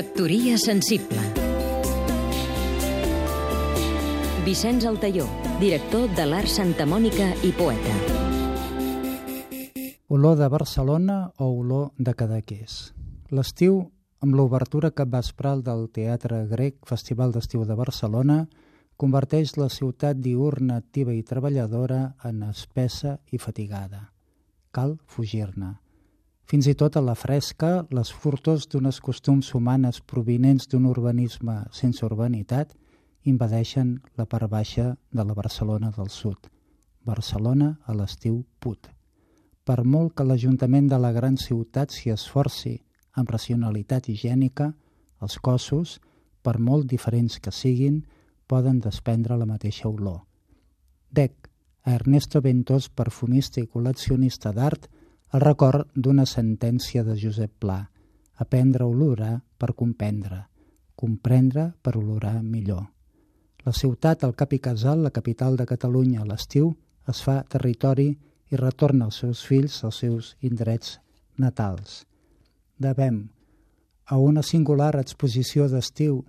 Factoria sensible Vicenç Altaió, director de l'Art Santa Mònica i poeta. Olor de Barcelona o olor de Cadaqués. L'estiu, amb l'obertura capvespral del Teatre Grec Festival d'Estiu de Barcelona, converteix la ciutat diurna, activa i treballadora en espessa i fatigada. Cal fugir-ne. Fins i tot a la fresca, les furtos d'unes costums humanes provinents d'un urbanisme sense urbanitat invadeixen la part baixa de la Barcelona del Sud. Barcelona a l'estiu put. Per molt que l'Ajuntament de la gran ciutat s'hi esforci amb racionalitat higiènica, els cossos, per molt diferents que siguin, poden desprendre la mateixa olor. Dec, a Ernesto Ventós, perfumista i col·leccionista d'art, el record d'una sentència de Josep Pla, aprendre a olorar per comprendre, comprendre per olorar millor. La ciutat, el cap i casal, la capital de Catalunya a l'estiu, es fa territori i retorna als seus fills als seus indrets natals. Devem a una singular exposició d'estiu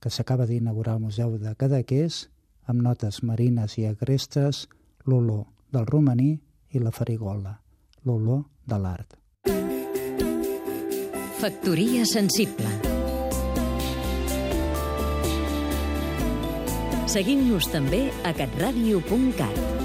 que s'acaba d'inaugurar al Museu de Cadaqués, amb notes marines i agrestes, l'olor del romaní i la farigola, l'olor de l'art. Factoria sensible Seguim-nos també a catradio.cat